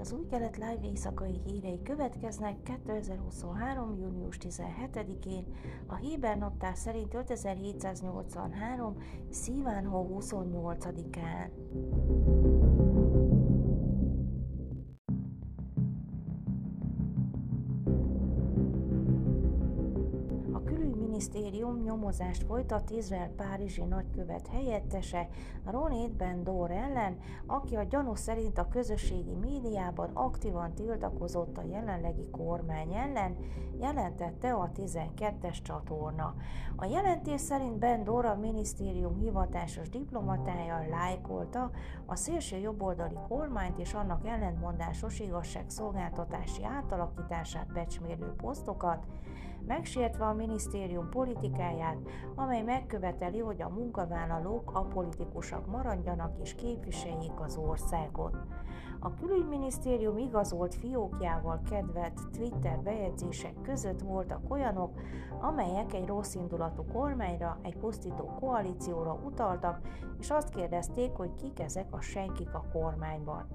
az új kelet live éjszakai hírei következnek 2023. június 17-én, a Héber naptár szerint 5783. Szívánhó 28-án. Minisztérium nyomozást folytat Izrael Párizsi nagykövet helyettese Ronét Ben Dor ellen, aki a gyanú szerint a közösségi médiában aktívan tiltakozott a jelenlegi kormány ellen, jelentette a 12-es csatorna. A jelentés szerint Ben Dor a minisztérium hivatásos diplomatája lájkolta a szélső jobboldali kormányt és annak ellentmondásos igazságszolgáltatási átalakítását becsmérlő posztokat, megsértve a minisztérium politikáját, amely megköveteli, hogy a munkavállalók a politikusok maradjanak és képviseljék az országot. A külügyminisztérium igazolt fiókjával kedvelt Twitter bejegyzések között voltak olyanok, amelyek egy rosszindulatú kormányra, egy pusztító koalícióra utaltak, és azt kérdezték, hogy kik ezek a senkik a kormányban.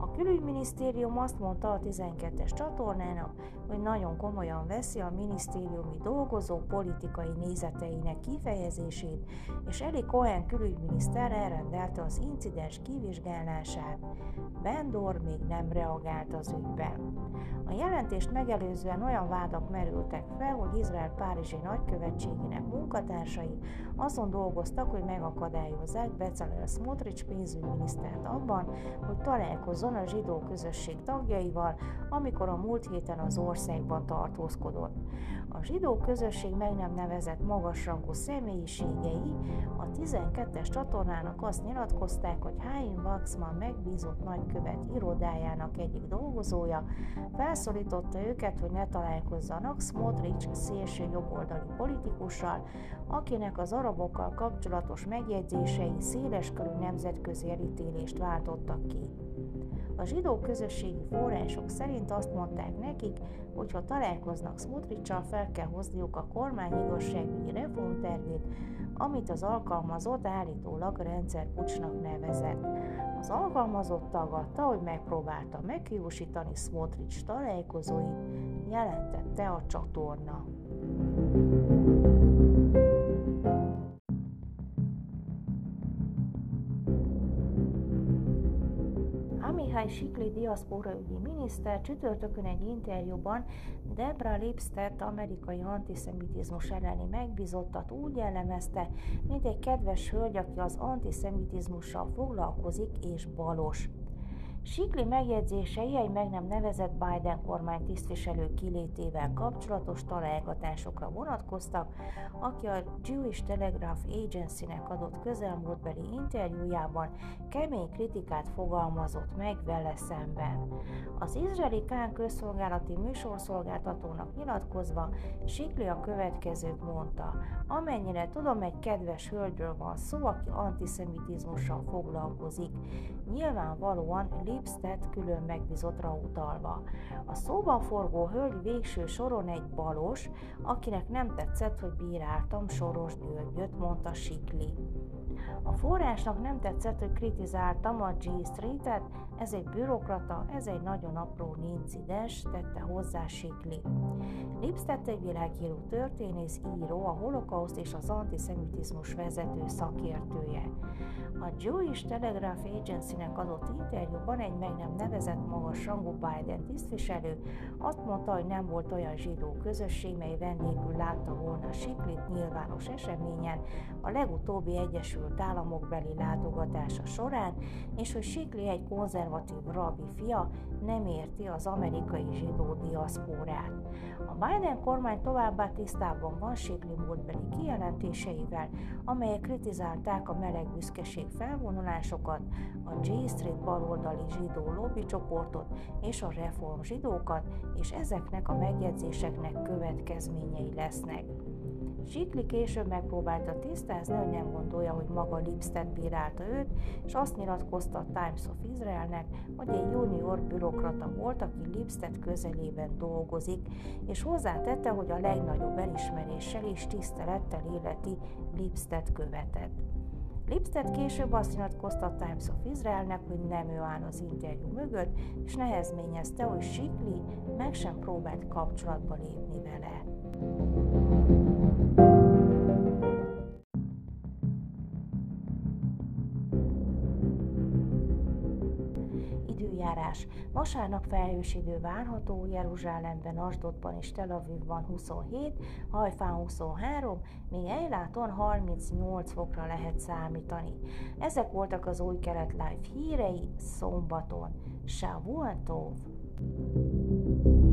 A külügyminisztérium azt mondta a 12-es csatornának, hogy nagyon komolyan veszi a minisztériumi dolgozó politikai nézeteinek kifejezését, és Eli Cohen külügyminiszter elrendelte az incidens kivizsgálását. Bendor még nem reagált az ügyben. A jelentést megelőzően olyan vádak merültek fel, hogy Izrael Párizsi nagykövetségének munkatársai azon dolgoztak, hogy megakadályozzák Bezalel Smotrich pénzügyminisztert abban, hogy találkozzon a zsidó közösség tagjaival, amikor a múlt héten az országban tartózkodott. A zsidó közösség meg nem nevezett magasrangú személyiségei a 12-es csatornának azt nyilatkozták, hogy Haim Waxman megbízott nagykövet irodájának egyik dolgozója felszólította őket, hogy ne találkozzanak Smotrich szélső jobboldali politikussal, akinek az arabokkal kapcsolatos megjegyzései széleskörű nemzetközi elítélést váltottak ki. A zsidó közösségi források szerint azt mondták nekik, hogy ha találkoznak Smutricsal, fel kell hozniuk a kormány igazságügyi reformtervét, amit az alkalmazott állítólag rendszerpucsnak nevezett. Az alkalmazott tagadta, hogy megpróbálta meghiúsítani Smotrich találkozóit, jelentette a csatorna. Mihály Sikli diaszporaügyi miniszter csütörtökön egy interjúban Debra Lipstedt amerikai antiszemitizmus elleni megbizottat úgy jellemezte, mint egy kedves hölgy, aki az antiszemitizmussal foglalkozik és balos. Sikli megjegyzései egy meg nem nevezett Biden kormány tisztviselő kilétével kapcsolatos találgatásokra vonatkoztak, aki a Jewish Telegraph Agency-nek adott közelmúltbeli interjújában kemény kritikát fogalmazott meg vele szemben. Az izraeli Kán közszolgálati műsorszolgáltatónak nyilatkozva Sikli a következőt mondta. Amennyire tudom, egy kedves hölgyről van szó, aki antiszemitizmussal foglalkozik. Nyilvánvalóan Lipstedt külön megbizottra utalva. A szóban forgó hölgy végső soron egy balos, akinek nem tetszett, hogy bíráltam Soros Györgyöt, mondta Sikli. A forrásnak nem tetszett, hogy kritizáltam a G Street-et, ez egy bürokrata, ez egy nagyon apró incidens, tette hozzá Sikli. Lipstedt egy világhírű történész, író, a holokauszt és az antiszemitizmus vezető szakértője. A Jewish Telegraph Agency-nek adott interjúban egy meg nem nevezett magas rangú Biden tisztviselő azt mondta, hogy nem volt olyan zsidó közösség, mely vendégül látta volna Siklit nyilvános eseményen a legutóbbi Egyesült Államok beli látogatása során, és hogy Sikli egy konzervatív rabbi fia nem érti az amerikai zsidó diaszpórát. A Biden kormány továbbá tisztában van Sikli múltbeli kijelentéseivel, amelyek kritizálták a meleg büszkeség felvonulásokat, a J Street baloldali zsidó lobby csoportot és a reform zsidókat, és ezeknek a megjegyzéseknek következményei lesznek. Sikli később megpróbálta tisztázni, hogy nem gondolja, hogy maga Lipstead bírálta őt, és azt nyilatkozta a Times of Israelnek, hogy egy junior bürokrata volt, aki Lipstead közelében dolgozik, és hozzátette, hogy a legnagyobb elismeréssel és tisztelettel életi Lipstead követett. Lipstead később azt nyilatkozta Times of Israelnek, hogy nem ő áll az interjú mögött, és nehezményezte, hogy Sikli meg sem próbált kapcsolatba lépni vele. Időjárás. Vasárnap felhős idő várható, Jeruzsálemben, Asdodban és Tel Avivban 27, Hajfán 23, még Eiláton 38 fokra lehet számítani. Ezek voltak az új kelet live hírei szombaton. Shavuot Tov! thank you